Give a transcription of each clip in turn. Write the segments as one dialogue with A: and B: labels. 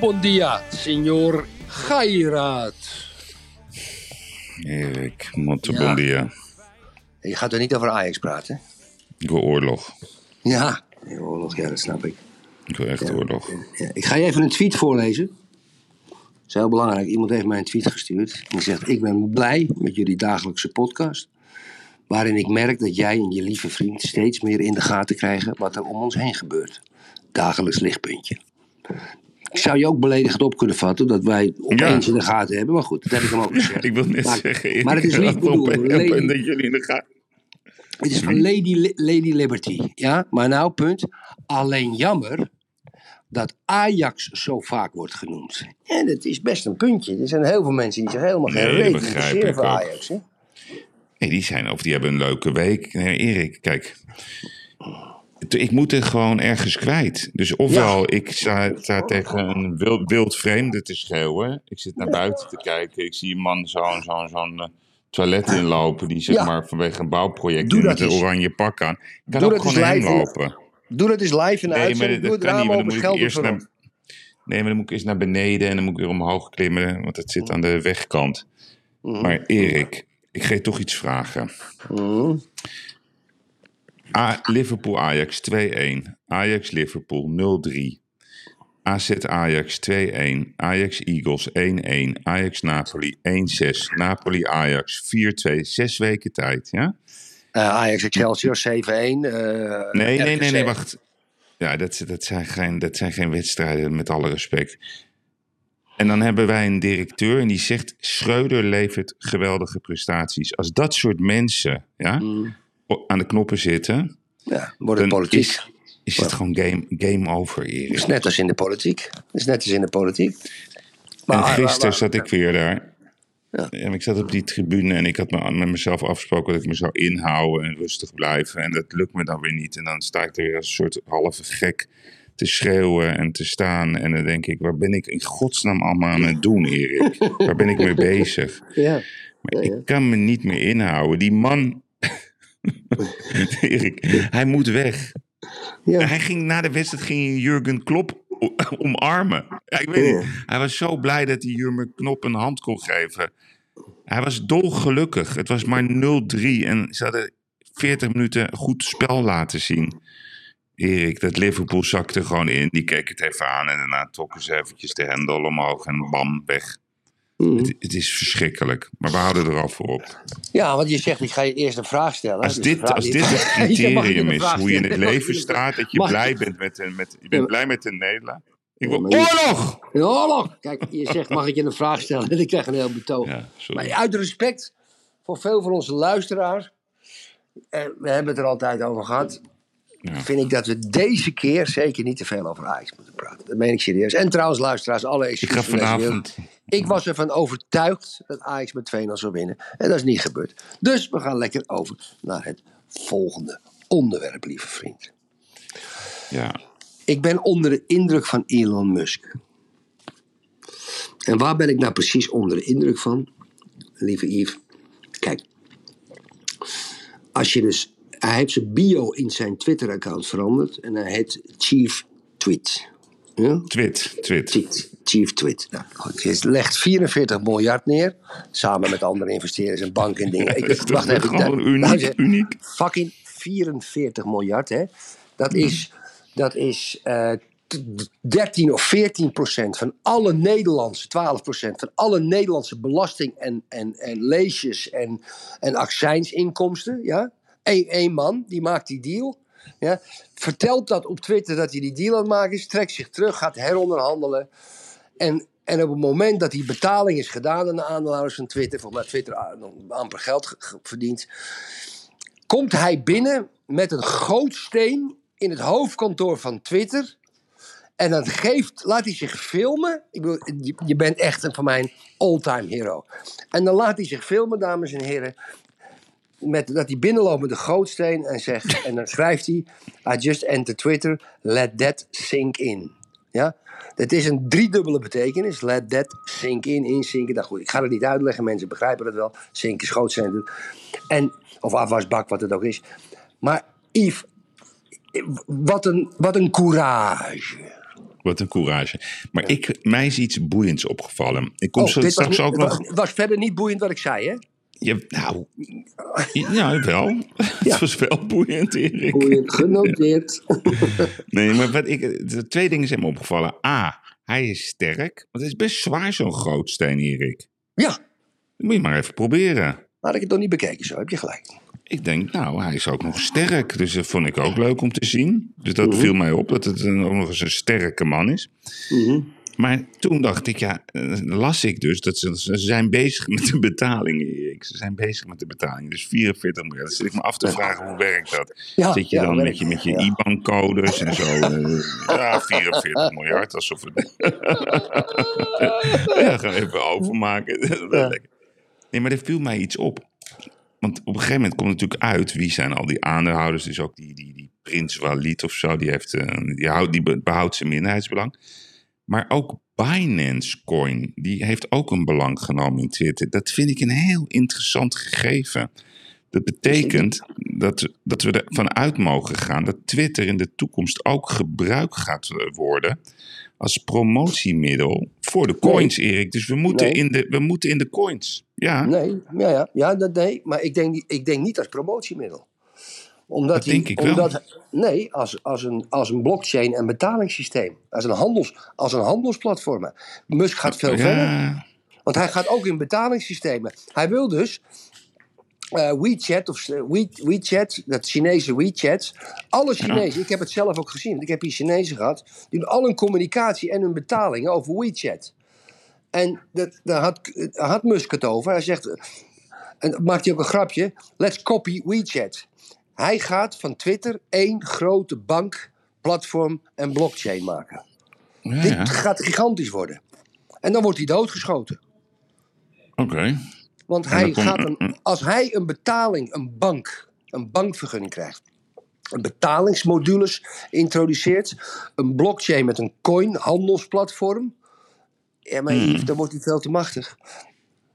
A: Bom dia, senor Gairat.
B: Erik, molto
C: Ja.
B: bon dia.
C: Je gaat er niet over Ajax praten?
B: Ik wil oorlog.
C: Ja. Oorlog, ja, dat snap ik.
B: Ik wil echt oorlog.
C: Ja, ik ga je even een tweet voorlezen. Dat is heel belangrijk. Iemand heeft mij een tweet gestuurd. En die zegt, ik ben blij met jullie dagelijkse podcast. Waarin ik merk dat jij en je lieve vriend steeds meer in de gaten krijgen wat er om ons heen gebeurt. Dagelijks lichtpuntje. Ik zou je ook beledigend op kunnen vatten dat wij opeens in de gaten hebben. Maar goed, dat heb ik hem ook gezegd.
B: Ik wil net
C: Maar-
B: zeggen, Erik,
C: maar het is
B: op-
C: bedoeld.
B: dat jullie in de gaten...
C: Het is van Lady, Lady Liberty. Ja, maar nou, punt. Alleen jammer dat Ajax zo vaak wordt genoemd. En dat is best een puntje. Er zijn heel veel mensen die zich helemaal geen
B: Nee,
C: reet voor. Ajax. Hè?
B: Nee, die zijn of die hebben een leuke week. Nee, Erik, kijk. Ik moet het gewoon ergens kwijt. Dus ofwel, ik sta, sta tegen een wild, wild vreemde te schreeuwen. Ik zit naar buiten te kijken. Ik zie een man zo'n zo'n zo'n eh, toilet inlopen. Die zeg
C: Ja.
B: maar vanwege een bouwproject
C: Doe
B: met
C: dat
B: een oranje pak aan. Ik kan
C: Doe
B: ook gewoon naar hem
C: live en-
B: lopen.
C: Doe dat eens live in de
B: Nee, maar dat, kan niet, dan moet ik eerst naar... Nee, maar dan moet ik eerst naar beneden en dan moet ik weer omhoog klimmen, want het zit aan de wegkant. Maar Erik, ik ga je toch iets vragen. A- Liverpool-Ajax 2-1. Ajax-Liverpool 0-3. AZ-Ajax 2-1. Ajax-Eagles 1-1. Ajax-Napoli 1-6. Napoli-Ajax 4-2. Zes weken tijd, ja?
C: Eh, Ajax Excelsior 7-1. eh,
B: Nee, nee, nee, nee, wacht. Ja, dat, dat, zijn geen, dat zijn geen wedstrijden, met alle respect. En dan hebben wij een directeur en die zegt... Schreuder levert geweldige prestaties. Als dat soort mensen ja,
C: Mm.
B: Aan de knoppen zitten...
C: Ja, wordt het politiek.
B: is, is het gewoon game, game over,
C: Het
B: Erik.
C: is net als in de politiek. Het is net als in de politiek.
B: En
C: Maar-
B: gisteren
C: maar-
B: zat ik weer daar.
C: Ja.
B: En ik zat op die tribune en ik had me, met mezelf afgesproken dat ik me zou inhouden en rustig blijven. En dat lukt me dan weer niet. En dan sta ik er weer als een soort halve gek te schreeuwen en te staan. En dan denk ik, waar ben ik in godsnaam allemaal aan het doen, Erik? Waar ben ik mee bezig?
C: Ja.
B: Maar ik kan me niet meer inhouden. Die man, Erik, hij moet weg.
C: Ja.
B: Hij ging na de wedstrijd ging Jurgen Klopp omarmen. Ja, ik weet niet. Hij was zo blij dat hij Jurgen Knop een hand kon geven. Hij was dolgelukkig. Het was maar 0-3 en ze hadden 40 minuten goed spel laten zien. Erik, dat Liverpool zakte gewoon in. Die keek het even aan en daarna trokken ze eventjes de hendel omhoog en bam, weg.
C: Mhm.
B: Het, het is verschrikkelijk, maar we houden er al voor op.
C: Ja, want je zegt, ik ga je eerst een vraag stellen.
B: Als
C: Dus de
B: dit,
C: vraag
B: als dit het criterium is, hoe je in het leven staat, dat je
C: Mag-
B: blij bent met een, met, je bent blij met een nederlaag. Ik wil oorlog!
C: Oorlog. Kijk, je zegt, mag ik je een vraag stellen? En ik krijg een heel betoog.
B: Ja,
C: maar uit respect voor veel van onze luisteraars, en we hebben het er altijd over gehad,
B: Ja.
C: vind ik dat we deze keer zeker niet te veel over Ajax moeten praten. Dat meen ik serieus. En trouwens, luisteraars, alle
B: Ik
C: excuses
B: ga
C: deze wereld.
B: vanavond.
C: Ik was ervan overtuigd dat Ajax met 2-0 zou winnen. En dat is niet gebeurd. Dus we gaan lekker over naar het volgende onderwerp, lieve vriend.
B: Ja,
C: Ik ben onder de indruk van Elon Musk. En waar ben ik nou precies onder de indruk van? Lieve Yves. Kijk. Als je dus... Hij heeft zijn bio in zijn Twitter-account veranderd. En hij heet Chief Tweet. Ja?
B: twit, twit.
C: Tweet. Chief Tweet. Nou, goed, je legt 44 miljard neer. Samen met andere investeerders en banken en dingen. Ik,
B: Dat is
C: wacht even.
B: gewoon uniek,
C: nou, zeg,
B: uniek.
C: Fucking 44 miljard, hè. Dat is, dat is eh, t- 13 of 14 procent van alle Nederlandse, 12 procent van alle Nederlandse belasting en, en, en leesjes en, en accijnsinkomsten. Ja? Eén één man, die maakt die deal. Ja? Vertelt dat op Twitter dat hij die deal aan het maken is, trekt zich terug, gaat heronderhandelen. En, en op het moment dat die betaling is gedaan aan de aandeelhouders van Twitter, volgens mij Twitter ah, amper geld ge- ge- verdient, komt hij binnen met een gootsteen in het hoofdkantoor van Twitter. En dan geeft, laat hij zich filmen. Ik bedoel, je, je bent echt een van mijn all-time hero. En dan laat hij zich filmen, dames en heren. Met, dat hij binnenloopt met een gootsteen en zegt. en dan schrijft hij: I just entered Twitter. Let that sink in. Ja? Het is een driedubbele betekenis. Let that sink in, inzinken. Nou goed, ik ga het niet uitleggen, mensen begrijpen het wel. Zinken is gootsteen. En, of afwasbak, wat het ook is. Maar Yves, wat een, wat een courage.
B: Wat een courage. Maar ik, mij is iets boeiends opgevallen. Ik kom
C: Oh,
B: zo straks ook
C: het
B: nog.
C: was, was verder niet boeiend wat ik zei, hè?
B: Je, nou, ja, wel. Het was wel boeiend, Erik.
C: Boeiend genoteerd.
B: Nee, maar wat ik, de twee dingen zijn me opgevallen. A, hij is sterk. Want het is best zwaar, zo'n grootsteen, Erik.
C: ja,
B: Dat moet je maar even proberen.
C: had ik het nog niet bekeken, zo heb je gelijk.
B: Ik denk, nou, hij is ook nog sterk. Dus dat vond ik ook leuk om te zien. Dus
C: Mhm.
B: dat viel mij op, dat het een, ook nog eens een sterke man is. Maar toen dacht ik, ja, eh, las ik dus dat ze, ze zijn bezig met de betalingen. Ze zijn bezig met de betalingen. Dus 44 miljard. Dan zit ik me af te vragen, hoe werkt dat?
C: Ja,
B: Zit je
C: ja,
B: dan met je, met je?
C: Ja.
B: IBAN-codes en zo? eh, ja, 44 miljard, alsof het... ja, gaan we even overmaken. Nee, maar er viel mij iets op. Want op een gegeven moment komt natuurlijk uit wie zijn al die aandeelhouders. Dus ook die, die, die prins Walid of zo, die, heeft, eh, die, houdt, die be- behoudt zijn minderheidsbelang. Maar ook Binance Coin, die heeft ook een belang genomen in Twitter. Dat vind ik een heel interessant gegeven. Dat betekent dat, dat we ervan uit mogen gaan dat Twitter in de toekomst ook gebruikt gaat worden als promotiemiddel voor de coins, Erik. Dus we moeten,
C: Nee.
B: in de, we moeten in de coins. Ja,
C: Nee, ja, ja, ja dat, nee, maar ik denk, ik denk niet als promotiemiddel. Omdat
B: Dat
C: hij-
B: denk ik wel.
C: omdat, Nee, als, als, een, als een blockchain en betalingssysteem. Als een, handels, als een handelsplatform. Musk gaat veel verder. Want hij gaat ook in betalingssystemen. Hij wil dus eh, WeChat, of We, WeChat, dat Chinese WeChat. Alle Chinezen, ik heb het zelf ook gezien, want ik heb hier Chinezen gehad. Die doen al hun communicatie en hun betalingen over WeChat. En dat, daar, had, had Musk het over. Hij zegt, en maakt hij ook een grapje. Let's copy WeChat. Hij gaat van Twitter één grote bank, platform en blockchain maken.
B: Ja,
C: Dit
B: ja.
C: gaat gigantisch worden. En dan wordt hij doodgeschoten.
B: Oké.
C: Want hij
B: komt-
C: gaat een, als hij een betaling, een bank, een bankvergunning krijgt, een betalingsmodules introduceert, een blockchain met een coin handelsplatform, ja, maar. Yves, dan wordt hij veel te machtig.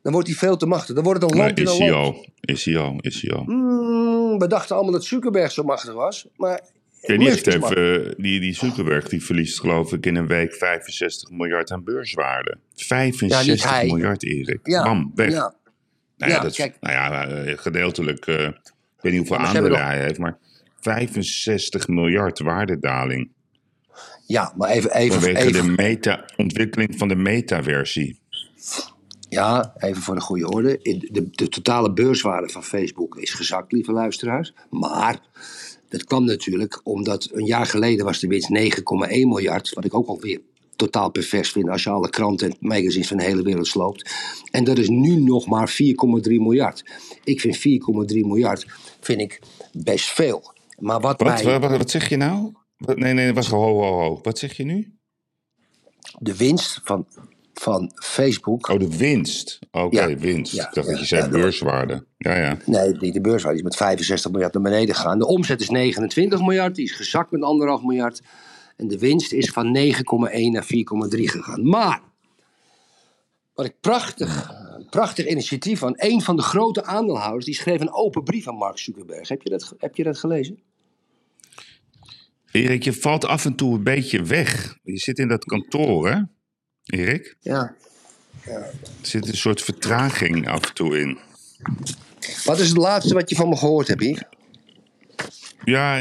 C: Dan wordt hij veel te machtig. Dan wordt het een land in
B: is
C: een
B: hij
C: land.
B: al? Is hij al? Is hij al?
C: Hmm, we dachten allemaal dat Zuckerberg zo machtig was, maar
B: Ja, die, heeft even, die, die Zuckerberg die verliest geloof ik in een week 65 miljard aan beurswaarde. 65
C: hij.
B: miljard, Erik.
C: Ja,
B: Bam, weg.
C: ja.
B: nou ja,
C: ja,
B: dat is,
C: kijk.
B: nou ja, eh, gedeeltelijk, eh, ik weet niet hoeveel aandelen hij heeft, maar 65 miljard waardedaling.
C: ja, maar even, even,
B: Vanwege
C: even,
B: de meta, ontwikkeling van de metaversie.
C: Ja, even voor de goede orde. De, de totale beurswaarde van Facebook is gezakt, lieve luisteraars. Maar dat kwam natuurlijk omdat een jaar geleden was de winst 9,1 miljard. Wat ik ook alweer totaal pervers vind als je alle kranten en magazines van de hele wereld sloopt. En dat is nu nog maar 4,3 miljard. Ik vind 4,3 miljard vind ik best veel. Maar wat,
B: Wat,
C: mij,
B: wat, wat zeg je nou? Nee, nee, wacht, ho, ho, ho. Wat zeg je nu?
C: de winst van, van Facebook...
B: Oh, de winst. Oké,
C: Ja.
B: winst.
C: Ja,
B: ik dacht dat je zei beurswaarde. Ja, ja.
C: Nee, niet de beurswaarde. Die is met 65 miljard naar beneden gegaan. De omzet is 29 miljard. Die is gezakt met 1,5 miljard. En de winst is van 9,1 naar 4,3 gegaan. Maar, wat ik prachtig, prachtig initiatief van een van de grote aandeelhouders. Die schreef een open brief aan Mark Zuckerberg. Heb je dat, heb je dat gelezen?
B: Erik, je valt af en toe een beetje weg. Je zit in dat kantoor, hè? Erik?
C: Ja.
B: Er zit een soort vertraging af en toe in.
C: Wat is het laatste wat je van me gehoord hebt hier?
B: Ja,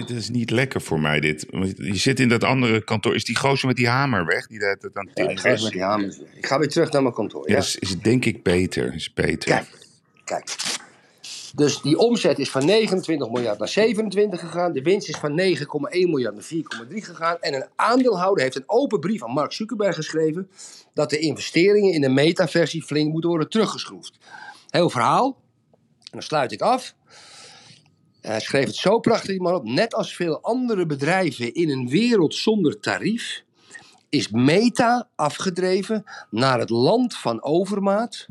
B: het is niet lekker voor mij dit. Je zit in dat andere kantoor. Is die gozer met die hamer weg? Die aan het
C: Ja, ik, ga met die hamers weer. ik ga weer terug naar mijn kantoor.
B: Ja,
C: Ja?
B: is, is denk ik beter. Is beter.
C: Kijk, kijk. Dus die omzet is van 29 miljard naar 27 gegaan. De winst is van 9,1 miljard naar 4,3 gegaan. En een aandeelhouder heeft een open brief aan Mark Zuckerberg geschreven. dat de investeringen in de metaversie flink moeten worden teruggeschroefd. Heel verhaal. En dan sluit ik af. Hij schreef het zo prachtig die man op. Net als veel andere bedrijven in een wereld zonder tarief, is Meta afgedreven naar het land van overmaat.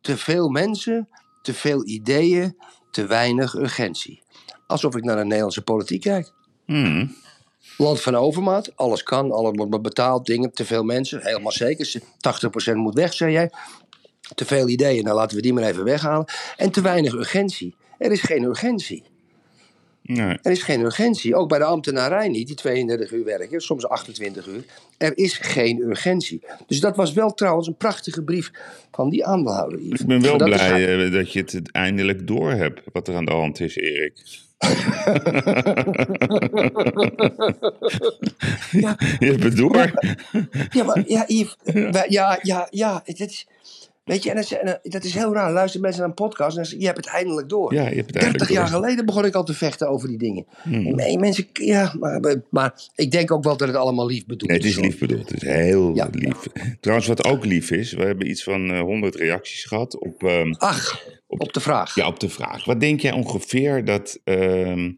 C: Te veel mensen, te veel ideeën, te weinig urgentie. Alsof ik naar de Nederlandse politiek kijk.
B: Hmm.
C: Land van overmaat, alles kan, alles wordt betaald, dingen, te veel mensen, helemaal zeker. 80% moet weg, zei jij. Te veel ideeën, nou laten we die maar even weghalen. En te weinig urgentie. Er is geen urgentie.
B: Nee.
C: Er is geen urgentie. Ook bij de ambtenarij niet, die 32 uur werken, soms 28 uur. Er is geen urgentie. Dus dat was wel trouwens een prachtige brief van die aandeelhouder. Yves.
B: Ik ben wel
C: dat
B: blij eh, dat je het eindelijk door hebt wat er aan de hand is, Erik.
C: Ja.
B: Je hebt het door.
C: Ja, maar ja, Yves, wij- ja, ja, ja. Het is, weet je, en dat, is, en dat is heel raar. Luister mensen naar een podcast en je hebt het eindelijk door.
B: Ja, je hebt het
C: 30
B: eindelijk
C: jaar.
B: Hmm.
C: geleden begon ik al te vechten over die dingen. Nee, mensen, ja, maar, maar ik denk ook wel dat het allemaal lief bedoeld
B: Nee, het is lief bedoeld. Het is heel
C: Ja.
B: lief. Trouwens, wat ook lief is, we hebben iets van eh, 100 reacties gehad op, ehm,
C: Ach, op de vraag.
B: ja, op de vraag. Wat denk jij ongeveer dat, ehm,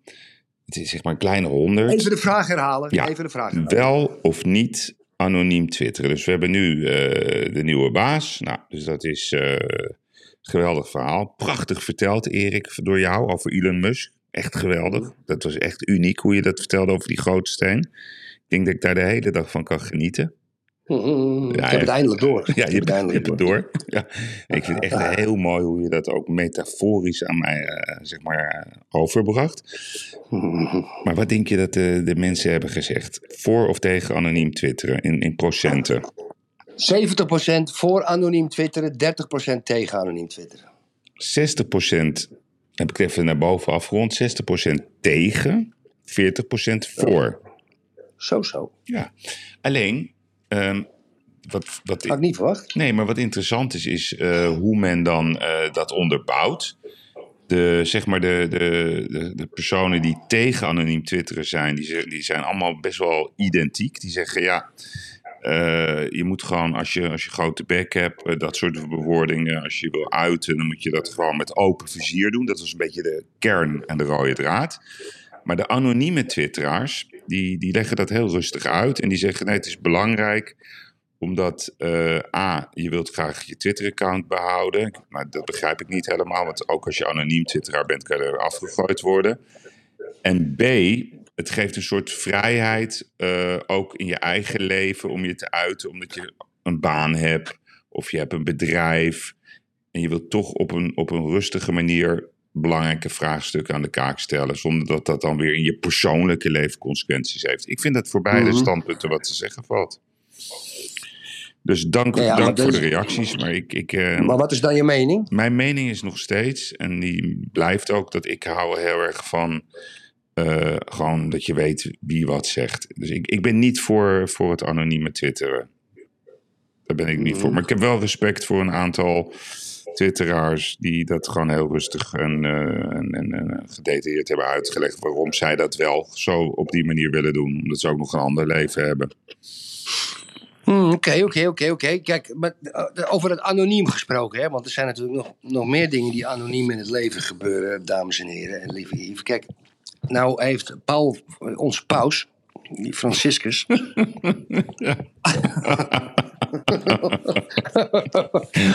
B: het is zeg maar een kleine 100,
C: Even de vraag herhalen.
B: Ja.
C: Even de vraag herhalen.
B: wel of niet anoniem twitteren? Dus we hebben nu eh, de nieuwe baas. Nou, dus dat is een geweldig verhaal. Prachtig verteld, Erik, door jou over Elon Musk. Echt geweldig. Dat was echt uniek hoe je dat vertelde over die grote steen. Ik denk dat ik daar de hele dag van kan genieten.
C: Mm, ik
B: Ja,
C: heb het eindelijk door.
B: Ja, je
C: Ik heb
B: hebt, je
C: eindelijk
B: hebt het door. Ja. Ik vind het echt heel mooi hoe je dat ook metaforisch aan mij eh, zeg maar, eh, overbracht. Maar wat denk je dat de, de mensen hebben gezegd? Voor of tegen anoniem twitteren in, in procenten?
C: 70% voor anoniem twitteren, 30% tegen anoniem twitteren.
B: 60% heb ik even naar boven afgerond. 60% tegen, 40% voor.
C: Zo, zo.
B: Ja. Alleen, ehm, wat, wat,
C: Had ik niet verwacht.
B: Nee, maar wat interessant is, is eh, hoe men dan eh, dat onderbouwt. De, zeg maar de, de, de, personen die tegen anoniem twitteren zijn, die, die zijn allemaal best wel identiek. Die zeggen ja, eh, je moet gewoon als je, als je grote bek hebt, dat soort bewoordingen, als je wil uiten, dan moet je dat gewoon met open vizier doen. Dat was een beetje de kern en de rode draad. Maar de anonieme twitteraars, die, die leggen dat heel rustig uit. En die zeggen, nee, het is belangrijk omdat eh, A, je wilt graag je Twitter-account behouden. Maar dat begrijp ik niet helemaal, want ook als je anoniem twitteraar bent, kan je er afgegooid worden. En B, het geeft een soort vrijheid eh, ook in je eigen leven om je te uiten, omdat je een baan hebt of je hebt een bedrijf. En je wilt toch op een, op een rustige manier belangrijke vraagstukken aan de kaak stellen, zonder dat dat dan weer in je persoonlijke leven consequenties heeft. Ik vind dat voor beide
C: Mhm.
B: standpunten wat te zeggen valt. Dus dank,
C: Ja, ja,
B: dank voor de
C: deze-
B: reacties. Maar ik, ik, eh,
C: Maar wat is dan je mening?
B: mijn mening is nog steeds, en die blijft ook, dat ik hou heel erg van eh, gewoon dat je weet wie wat zegt. Dus ik, ik ben niet voor, voor het anonieme twitteren. Daar ben ik niet voor. Maar ik heb wel respect voor een aantal twitteraars die dat gewoon heel rustig en, eh, en, en, en gedetailleerd hebben uitgelegd waarom zij dat wel zo op die manier willen doen. Omdat ze ook nog een ander leven hebben.
C: Hmm, Oké, oké, oké, oké. Kijk, maar, eh, over het anoniem gesproken, hè? want er zijn natuurlijk nog, nog meer dingen die anoniem in het leven gebeuren, dames en heren en lieve Yves. Kijk, nou heeft Paul, eh, onze paus, die Franciscus.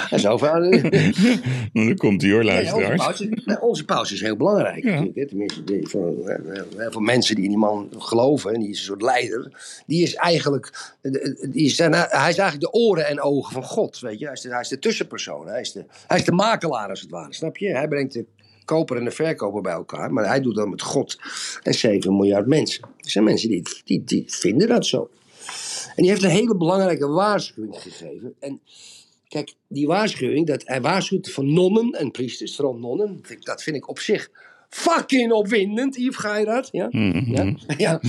C: Is over
B: Dan komt hij hoor, luisteraars.
C: onze paus is heel belangrijk.
B: Ja.
C: natuurlijk, hè. Tenminste, voor, mensen die in die man geloven, en die is een soort leider. Die is eigenlijk, die is, hij is eigenlijk de oren en ogen van God. Weet je? Hij, is de, hij is de tussenpersoon. Hij is de, hij is de makelaar als het ware. Snap je? Hij brengt de koper en de verkoper bij elkaar. Maar hij doet dat met God en 7 miljard mensen. Er zijn mensen die, die, die vinden dat zo. En die heeft een hele belangrijke waarschuwing gegeven. En Kijk, die waarschuwing, dat hij waarschuwt voor nonnen en priesters, vooral nonnen, dat vind ik op zich fucking opwindend, Yves Geirat. Ja?
B: Mhm.
C: Ja? ja.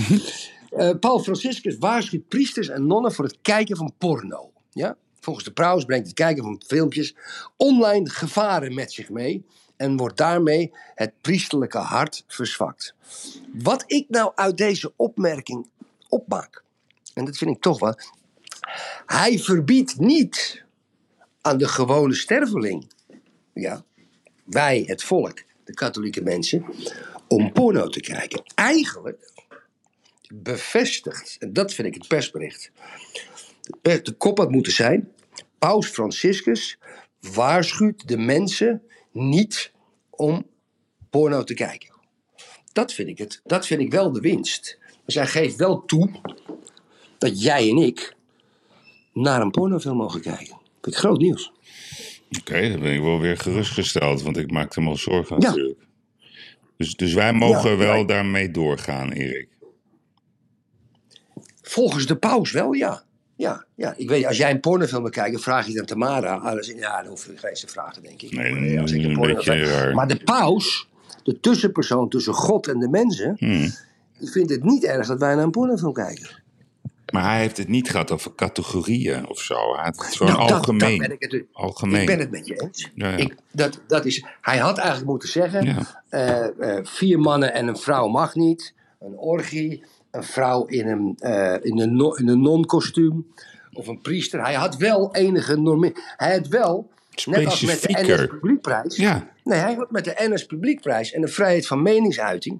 C: Eh, Paul Franciscus waarschuwt priesters en nonnen voor het kijken van porno. Ja? Volgens de paus brengt het kijken van filmpjes online gevaren met zich mee en wordt daarmee het priesterlijke hart verzwakt. Wat ik nou uit deze opmerking opmaak, en dat vind ik toch wel, hij verbiedt niet aan de gewone sterveling, ja, wij, het volk, de katholieke mensen, om porno te kijken. Eigenlijk bevestigt, en dat vind ik het persbericht. De de kop had moeten zijn: Paus Franciscus waarschuwt de mensen niet om porno te kijken. Dat vind ik, het, dat vind ik wel de winst. Dus hij geeft wel toe dat jij en ik naar een pornofilm mogen kijken. Dat vind ik groot nieuws.
B: Oké, dan ben ik wel weer gerustgesteld, want ik maakte me al zorgen
C: Ja.
B: natuurlijk. Dus, dus wij mogen
C: Ja,
B: wel daarmee doorgaan, Erik.
C: Volgens de paus wel, ja. Ja, ja. Ik weet, als jij een pornofilm wil kijken, vraag je dan Tamara. Je, ja, dan hoef je geen te vragen, denk ik.
B: Nee,
C: als ik
B: een raar.
C: Maar de paus, de tussenpersoon tussen God en de mensen,
B: Hmm.
C: die vindt het niet erg dat wij naar een pornofilm kijken.
B: Maar hij heeft het niet gehad over categorieën of zo. Hij had het gewoon
C: Nou,
B: algemeen.
C: dat ben ik
B: algemeen.
C: Ik ben het met je eens.
B: Ja, ja.
C: Ik, dat, dat is, hij had eigenlijk moeten zeggen:
B: Ja.
C: eh, eh, vier mannen en een vrouw mag niet. Een orgie, een vrouw in een, eh, in een, no- in een non-kostuum. Of een priester. Hij had wel enige normen. Hij had wel, net als met de. NS Publiekprijs.
B: Ja,
C: Nee, hij had met de NS Publiekprijs en de vrijheid van meningsuiting.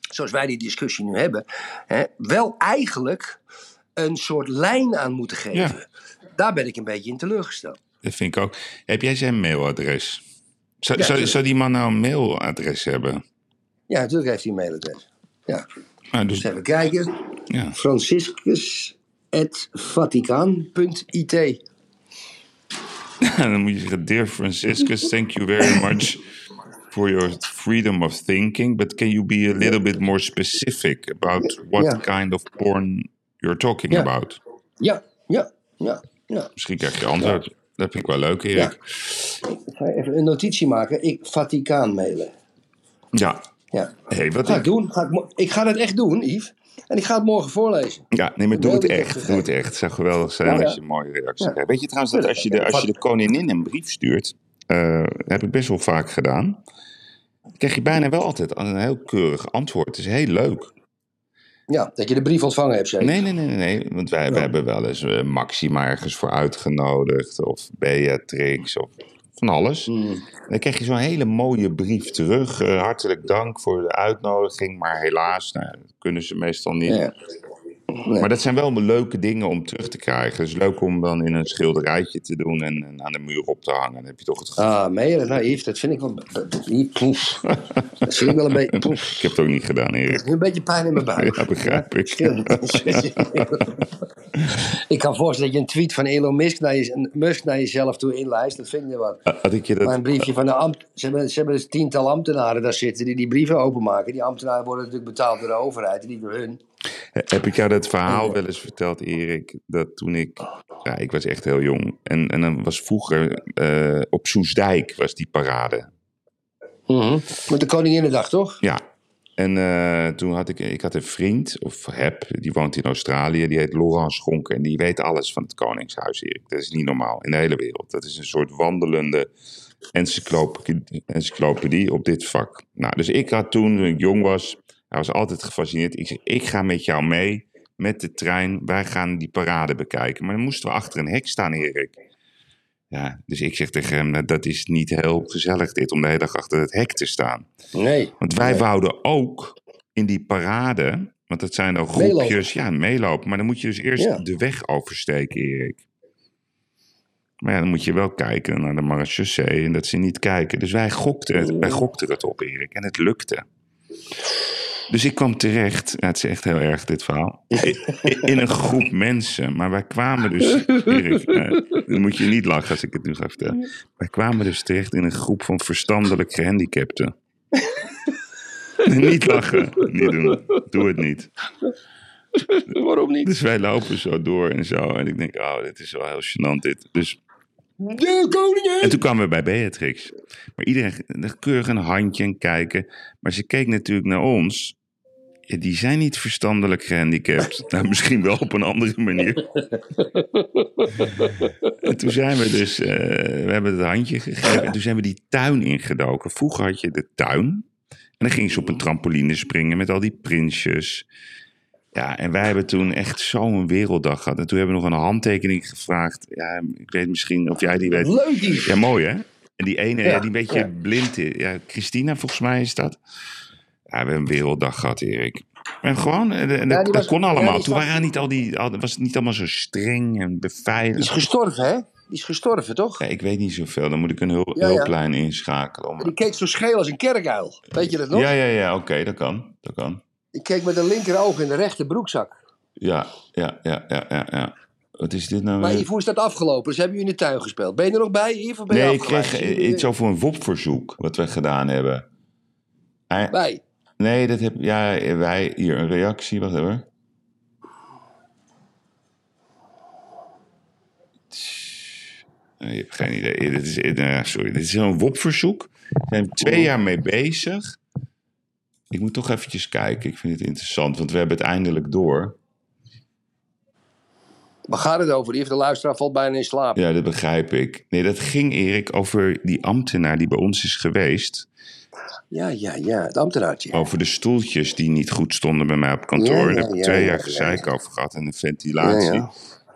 C: Zoals wij die discussie nu hebben. Hè, wel eigenlijk een soort lijn aan moeten geven.
B: Ja.
C: Daar ben ik een beetje in teleurgesteld.
B: dat vind ik ook. Heb jij zijn mailadres? Zou,
C: Ja,
B: zou,
C: tuurlijk.
B: zou die man nou een mailadres hebben?
C: Ja, natuurlijk heeft hij een mailadres. Ja,
B: Nou,
C: dus even kijken.
B: ja. Dan moet je zeggen: Dear Franciscus, thank you very much for your freedom of thinking. But can you be a little bit more specific about what
C: Ja.
B: kind of porn you're talking
C: Ja.
B: about?
C: Ja, ja, ja, ja.
B: Misschien krijg je antwoord. Dat vind ik wel leuk, Erik.
C: Ik ga even een notitie maken. Ik Vaticaan mailen.
B: Ja.
C: Ja.
B: Hey, wat
C: Ga ik
B: ik,
C: doen. Ga ik, ik ga dat echt doen, Yves. En ik ga het morgen voorlezen.
B: ja, nee, maar doe het echt. Doe het echt. Het zou geweldig zijn als je een mooie reactie krijgt. Weet je trouwens dat als je de, als je de koningin een brief stuurt, eh, heb ik best wel vaak gedaan, krijg je bijna wel altijd een heel keurig antwoord. Het is heel leuk.
C: Ja, dat je de brief ontvangen hebt, zeker?
B: Nee, nee, nee, nee, nee. Want wij, wij hebben wel eens eh, Maxima ergens voor uitgenodigd. Of Beatrix of van alles.
C: Hmm.
B: Dan krijg je zo'n hele mooie brief terug. Eh, hartelijk dank voor de uitnodiging. Maar helaas, nou, kunnen ze meestal niet.
C: Ja. Nee.
B: Maar dat zijn wel leuke dingen om terug te krijgen. Het is leuk om dan in een schilderijtje te doen en, en aan de muur op te hangen. Dan heb je toch het gevoel.
C: Ah, mailen, nou Yves, dat vind ik wel... Poef. Dat vind ik wel een beetje... poef.
B: Ik heb het ook niet gedaan, Erik.
C: Een beetje pijn in mijn buik.
B: Ja, begrijp ik.
C: ik kan voorstellen dat je een tweet van Elon Musk naar, je, Musk naar jezelf toe inlijst. Dat vind niet wat.
B: Had ik je
C: Maar een briefje van de ambt. Ze hebben, ze hebben dus tiental ambtenaren daar zitten die die brieven openmaken. Die ambtenaren worden natuurlijk betaald door de overheid en niet door hun.
B: Heb ik jou dat verhaal wel eens verteld, Erik? Dat toen ik... Ja, ik was echt heel jong. En, en dan was vroeger eh, op Soesdijk was die parade.
C: Met de Koninginnedag, toch?
B: Ja. En eh, toen had ik, ik had een vriend, of heb, die woont in Australië, die heet Laurent Schonken. En die weet alles van het Koningshuis, Erik. Dat is niet normaal in de hele wereld. Dat is een soort wandelende encyclopedie, encyclopedie op dit vak. Nou, dus ik had toen, toen ik jong was, hij was altijd gefascineerd. Ik zeg, ik ga met jou mee, met de trein. Wij gaan die parade bekijken. Maar dan moesten we achter een hek staan, Erik. Ja, dus ik zeg tegen hem, nou, dat is niet heel gezellig dit, om de hele dag achter het hek te staan.
C: Nee.
B: Want wij wouden ook in die parade, want dat zijn dan groepjes, ja, meelopen. Maar dan moet je dus eerst
C: Ja.
B: de weg oversteken, Erik. Maar ja, dan moet je wel kijken naar de marechaussee en dat ze niet kijken. Dus wij gokten het, wij gokten het op, Erik, en het lukte. Dus ik kwam terecht, ja, het is echt heel erg dit verhaal, in, een groep mensen. Maar wij kwamen dus, Erik, eh, dan moet je niet lachen als ik het nu ga vertellen. Wij kwamen dus terecht in een groep van verstandelijk gehandicapten. niet lachen, niet doen, doe het niet.
C: Waarom niet?
B: Dus wij lopen zo door en zo. En ik denk, oh, dit is wel heel gênant dit. Dus,
C: De koningin!
B: en toen kwamen we bij Beatrix. Maar iedereen keurig een handje en kijken. Maar ze keek natuurlijk naar ons. Ja, die zijn niet verstandelijk gehandicapt. nou, misschien wel op een andere manier. en toen zijn we dus, eh, we hebben het handje gegeven. En toen zijn we die tuin ingedoken. Vroeger had je de tuin. En dan ging ze op een trampoline springen met al die prinsjes. Ja, en wij hebben toen echt zo'n werelddag gehad. En toen hebben we nog een handtekening gevraagd. Ja, ik weet misschien of jij die weet.
C: Leuk Yves.
B: Ja, mooi hè? En die ene,
C: ja,
B: die een beetje
C: ja.
B: blind is. Ja, Christina volgens mij is dat. We hebben een werelddag gehad, Erik. En gewoon, en, en
C: Ja,
B: dat,
C: was-
B: kon allemaal. Toen
C: was-
B: waren niet al die, al- was het niet allemaal zo streng en
C: Die is
B: beveiligd.
C: gestorven, hè? Die is gestorven, toch?
B: Ja, ik weet niet zoveel, dan moet ik een
C: ja.
B: hulplijn inschakelen. Om...
C: Die keek zo scheel als een kerkuil. Weet je dat nog?
B: Ja, ja, ja, oké, dat kan. Dat kan.
C: Die keek met een linker oog in de rechter broekzak.
B: Ja, ja, ja, ja, ja. ja. Wat is dit nou
C: Maar? Yves, hoe is dat afgelopen? Dus hebben jullie in de tuin gespeeld. Ben je er nog bij, Yves?
B: Nee, ik kreeg eh, iets over een WOP-verzoek wat we gedaan hebben.
C: Bij.
B: Nee, dat heb ja, wij hier een reactie, wacht even. Nee, je hebt geen idee. Dit is, eh, sorry, dit is een WOP-verzoek. Daar zijn we twee jaar mee bezig. Ik moet toch eventjes kijken. Ik vind het interessant, want we hebben het eindelijk door.
C: Waar gaat het over? Yves, de luisteraar valt bijna in slaap.
B: Ja, dat begrijp ik. Nee, dat ging, Erik, over die ambtenaar die bij ons is geweest.
C: Ja, ja, ja. Het ambtenaartje.
B: Over de stoeltjes die niet goed stonden bij mij op kantoor.
C: Ja, ja,
B: Daar heb ik twee
C: ja,
B: jaar
C: ja,
B: gezeik over gehad en de ventilatie.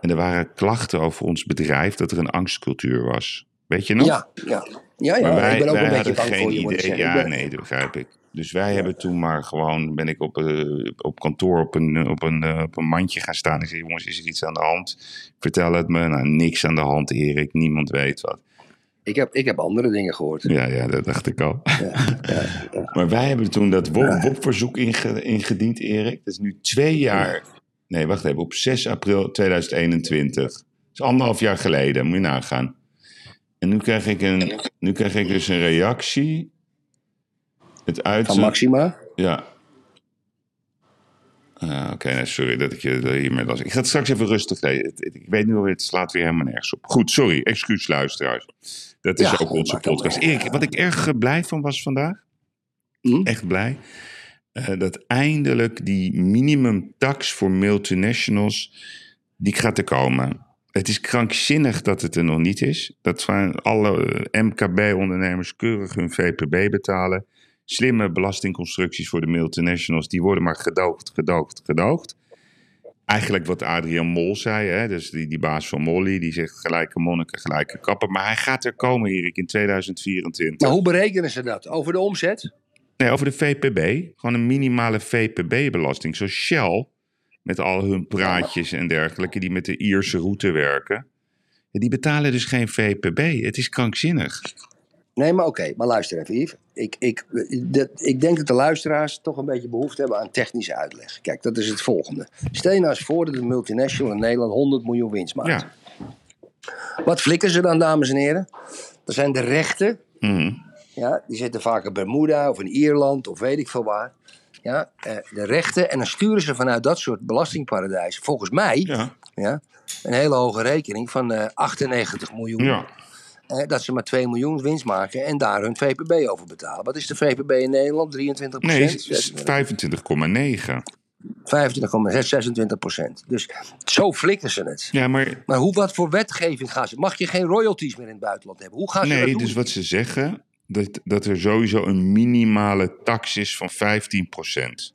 B: En er waren klachten over ons bedrijf dat er een angstcultuur was. Weet je nog?
C: Ja, ja. Ja, ja.
B: Maar wij,
C: ik ben ook een beetje bang
B: geen
C: voor je,
B: idee. Ja,
C: ben-
B: nee, dat begrijp ik. Dus wij hebben toen maar gewoon, ben ik op, eh, op kantoor op een, op, een, eh, op een mandje gaan staan. En zei, jongens, is er iets aan de hand? Vertel het me. Nou, niks aan de hand, Erik. Niemand weet wat.
C: Ik, heb, ik heb andere dingen gehoord.
B: Ja, ja, dat dacht ik al. Maar wij hebben toen dat WOP- WOP-verzoek inge- ingediend, Erik. Dat is nu twee jaar. Nee, wacht even. Op 6 april 2021. Dat is anderhalf jaar geleden, moet je nagaan. En nu krijg ik, een, nu krijg ik dus een reactie. Het
C: Van
B: uit.
C: Maxima.
B: Ja. Ah, Oké, nee, sorry dat ik je hiermee las. Ik ga het straks even rustig lezen. Ik weet nu alweer, het slaat weer helemaal nergens op. Goed, sorry. Excuus luisteraars. Dat is
C: Ja,
B: ook onze podcast. Erik, wat ik erg eh, blij van was vandaag.
C: Hm?
B: Echt blij. eh, dat eindelijk die minimumtax voor multinationals, die gaat er komen. Het is krankzinnig dat het er nog niet is. Dat van alle eh, MKB-ondernemers keurig hun VPB betalen. Slimme belastingconstructies voor de multinationals, die worden maar gedoogd, gedoogd, gedoogd. Eigenlijk wat Adrian Mol zei, hè? dus die, die baas van Molly, die zegt gelijke monniken, gelijke kappen. Maar hij gaat er komen, Erik, in 2024.
C: Maar hoe berekenen ze dat? Over de omzet?
B: Nee, over de VPB. Gewoon een minimale VPB-belasting. Zoals Shell, met al hun praatjes en dergelijke, die met de Ierse route werken. Die betalen dus geen VPB. Het is krankzinnig.
C: Nee, maar oké. Maar luister even, Yves. Ik, ik, dat, ik denk dat de luisteraars toch een beetje behoefte hebben aan technische uitleg. Kijk, dat is het volgende. Stel je nou eens voor dat een multinational in Nederland 100 miljoen winst maakt.
B: Ja.
C: Wat flikken ze dan, dames en heren? Dat zijn de rechten.
B: Mhm.
C: Ja, die zitten vaak in Bermuda of in Ierland of weet ik veel waar. Ja, eh, de rechten. En dan sturen ze vanuit dat soort belastingparadijzen, volgens mij, ja.
B: Ja.
C: een hele hoge rekening van eh 98 miljoen.
B: ja.
C: Dat ze maar 2 miljoen winst maken en daar hun VPB over betalen. Wat is de VPB in Nederland? 23%
B: Nee, s- s- 25,9.
C: 25,6, 26 procent. Dus zo flikken ze het.
B: Ja, maar
C: Maar hoe, wat voor wetgeving gaan ze? Mag je geen royalties meer in het buitenland hebben? Hoe gaan ze
B: nee,
C: dat doen?
B: dus wat ze zeggen, dat, dat er sowieso een minimale tax is van 15%.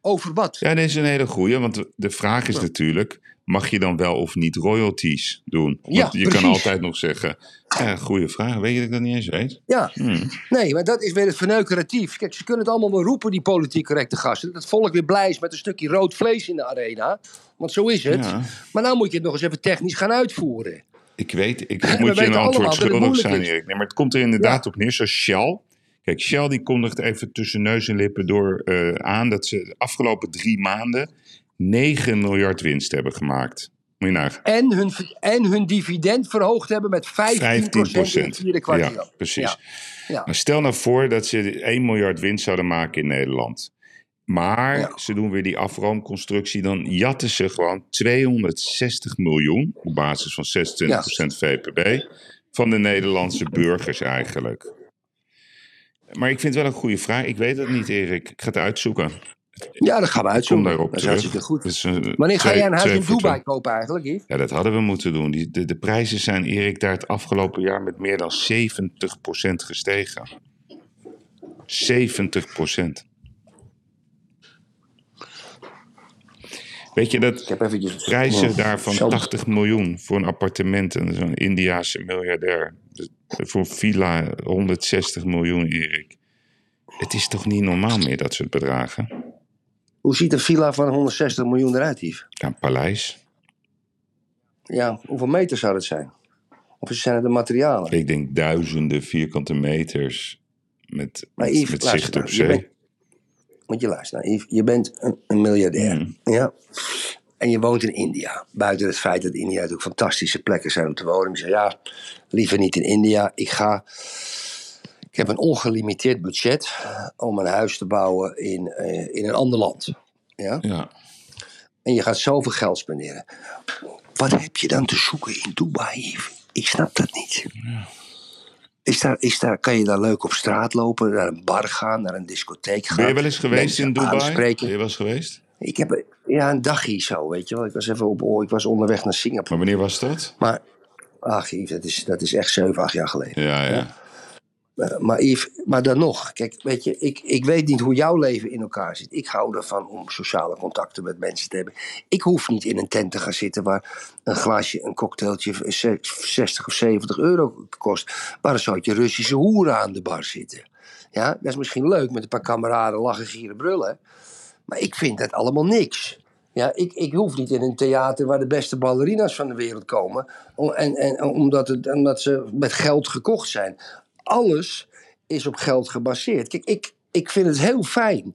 C: Over wat?
B: Ja, dat is een hele goeie, want de vraag is natuurlijk, mag je dan wel of niet royalties doen? Want
C: Ja,
B: je
C: precies.
B: kan altijd nog zeggen, ja, goede vraag, weet je dat ik dat niet eens weet?
C: Ja,
B: Hmm.
C: nee, maar dat is weer het verneukeratief. Kijk, ze kunnen het allemaal wel roepen, die politiek correcte gasten. Dat het volk weer blij is met een stukje rood vlees in de arena. Want zo is het.
B: Ja.
C: Maar nou moet je het nog eens even technisch gaan uitvoeren.
B: Ik weet, ik moet je een antwoord schuldig zijn. Erik. Nee, maar het komt er inderdaad op neer, zoals Shell. Kijk, Shell die kondigt even tussen neus en lippen door eh, aan dat ze de afgelopen drie maanden 9 miljard winst hebben gemaakt. Moet je nagaan.
C: En hun, en hun dividend verhoogd hebben met 15%,
B: 15
C: in het vierde kwartaal.
B: Ja, precies.
C: Ja. Ja.
B: Maar stel nou voor dat ze 1 miljard winst zouden maken in Nederland. Maar
C: Ja.
B: ze doen weer die afroomconstructie. Dan jatten ze gewoon 260 miljoen. Op basis van 26% VPB. Van de Nederlandse burgers eigenlijk. Maar ik vind het wel een goede vraag. Ik weet het niet, Erik. Ik ga het uitzoeken.
C: Ja, dat gaan we
B: Kom
C: uitzoeken.
B: daarop
C: dat is hartstikke goed.
B: Eh,
C: Wanneer ga jij een huis in Dubai kopen eigenlijk, Yves?
B: Ja, dat hadden we moeten doen. Die, de, de prijzen zijn, Erik, daar het afgelopen jaar met meer dan 70% gestegen. 70%. Weet je
C: Ik
B: dat
C: heb eventjes...
B: prijzen
C: Oh,
B: daar van
C: zo.
B: 80 miljoen voor een appartement en zo'n Indiaanse miljardair. Voor een villa 160 miljoen, Erik. het is toch niet normaal meer, dat soort bedragen?
C: Hoe ziet een villa van 160 miljoen eruit, Yves?
B: Ja, een paleis.
C: Ja, hoeveel meter zou dat zijn? Of zijn het de materialen?
B: Ik denk duizenden vierkante meters met,
C: Maar Yves,
B: met zicht
C: nou,
B: op
C: je
B: zee.
C: bent- Want je luistert, nou, Yves, je bent een, een miljardair.
B: Mm.
C: Ja? En je woont in India. Buiten het feit dat India natuurlijk fantastische plekken zijn om te wonen. Je zegt, ja, liever niet in India. Ik ga... Ik heb een ongelimiteerd budget om een huis te bouwen in, eh, in een ander land. Ja?
B: Ja.
C: En je gaat zoveel geld spenderen. Wat heb je dan te zoeken in Dubai? Ik snap dat niet. Is daar, is daar, kan je daar leuk op straat lopen, naar een bar gaan, naar een discotheek gaan?
B: Ben je wel eens geweest in Dubai? Ben
C: aanspreken?
B: je wel eens geweest?
C: Ik heb ja, een dagje zo, weet je wel. Ik was even op, oh, ik was onderweg naar Singapore.
B: Maar wanneer was dat?
C: Maar, ach dat is, dat is echt 7, 8 jaar geleden.
B: Ja, ja.
C: Eh, maar Yves, maar dan nog. Kijk, weet je, ik, ik weet niet hoe jouw leven in elkaar zit. Ik hou ervan om sociale contacten met mensen te hebben. Ik hoef niet in een tent te gaan zitten waar een glaasje, een cocktailtje ze- 60 of 70 euro kost. Waar een soortje Russische hoeren aan de bar zitten. Ja, dat is misschien leuk met een paar kameraden lachen, gieren, brullen. Maar ik vind dat allemaal niks. Ja, ik, ik hoef niet in een theater waar de beste ballerina's van de wereld komen. om- En, en, omdat, het, omdat ze met geld gekocht zijn. Alles is op geld gebaseerd. Kijk, ik, ik vind het heel fijn,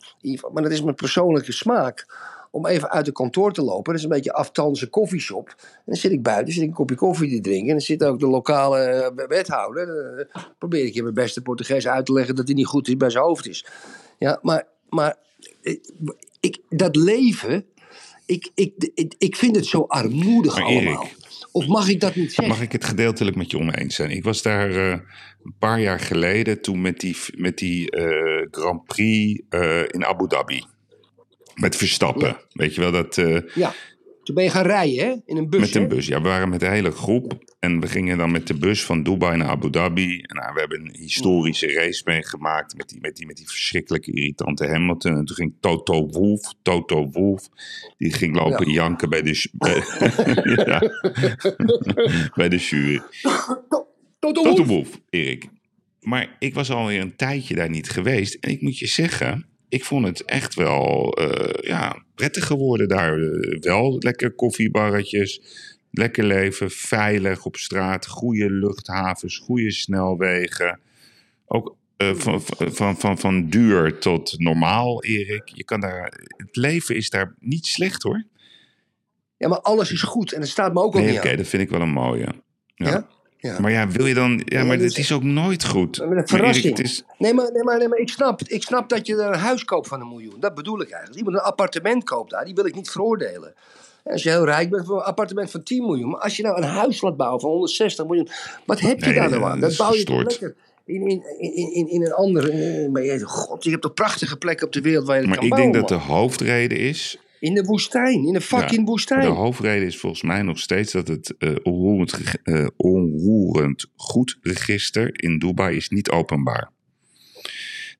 C: maar dat is mijn persoonlijke smaak. Om even uit het kantoor te lopen. Dat is een beetje aftanse koffieshop. En dan zit ik buiten, zit ik een kopje koffie te drinken. En dan zit ook de lokale eh, wethouder. Dan probeer ik je mijn beste Portugees uit te leggen dat hij niet goed is bij zijn hoofd is. Ja, maar, maar eh, ik, dat leven, ik, ik, ik, ik vind het zo armoedig allemaal. Of mag ik dat niet zeggen?
B: Mag ik het gedeeltelijk met je oneens zijn? Ik was daar eh, een paar jaar geleden toen met die, met die eh, Grand Prix eh, in Abu Dhabi. Met Verstappen.
C: Ja.
B: Weet je wel, dat, eh,
C: Ja, toen ben je gaan rijden, hè? In een bus.
B: met een
C: hè?
B: bus. Ja, we waren met de hele groep. En we gingen dan met de bus van Dubai naar Abu Dhabi. En nou, we hebben een historische race meegemaakt met die, met, die, met die verschrikkelijke irritante Hamilton. En toen ging Toto Wolff, Toto Wolff, die ging lopen
C: Ja.
B: janken bij de, bij, ja, bij de jury.
C: Toto
B: Toto.
C: Wolff,
B: Erik. Maar ik was alweer een tijdje daar niet geweest. En ik moet je zeggen, ik vond het echt wel eh, ja, prettig geworden daar. Eh, wel lekker koffiebarretjes, lekker leven, veilig op straat, goede luchthavens, goede snelwegen. Ook eh, van, van, van, van duur tot normaal, Erik. Je kan daar, het leven is daar niet slecht hoor.
C: Ja, maar alles is goed en het staat me ook al
B: Nee, oké, dat vind ik wel een mooie. Ja.
C: Ja? Ja.
B: Maar ja, wil je dan. Ja, maar het
C: is-
B: ook nooit goed.
C: Maar verrassing.
B: Erik, het is,
C: Nee, maar, nee, maar, nee, maar ik, snap, ik snap dat je er een huis koopt van een miljoen. Dat bedoel ik eigenlijk. Iemand een appartement koopt daar, die wil ik niet veroordelen. En Als je heel rijk bent voor een appartement van 10 miljoen. Maar als je nou een huis laat bouwen van 160 miljoen. Wat heb je
B: Nee,
C: daar nou aan?
B: dat
C: bouw je toch lekker in, in, in, in, een andere. Maar je, God, je hebt toch prachtige plekken op de wereld waar je
B: maar
C: kan
B: ik denk dat de hoofdreden is.
C: In de woestijn, in de fucking
B: Ja,
C: woestijn.
B: De hoofdreden is volgens mij nog steeds dat het eh, onroerend, reg- eh, onroerend goed register in Dubai is niet openbaar.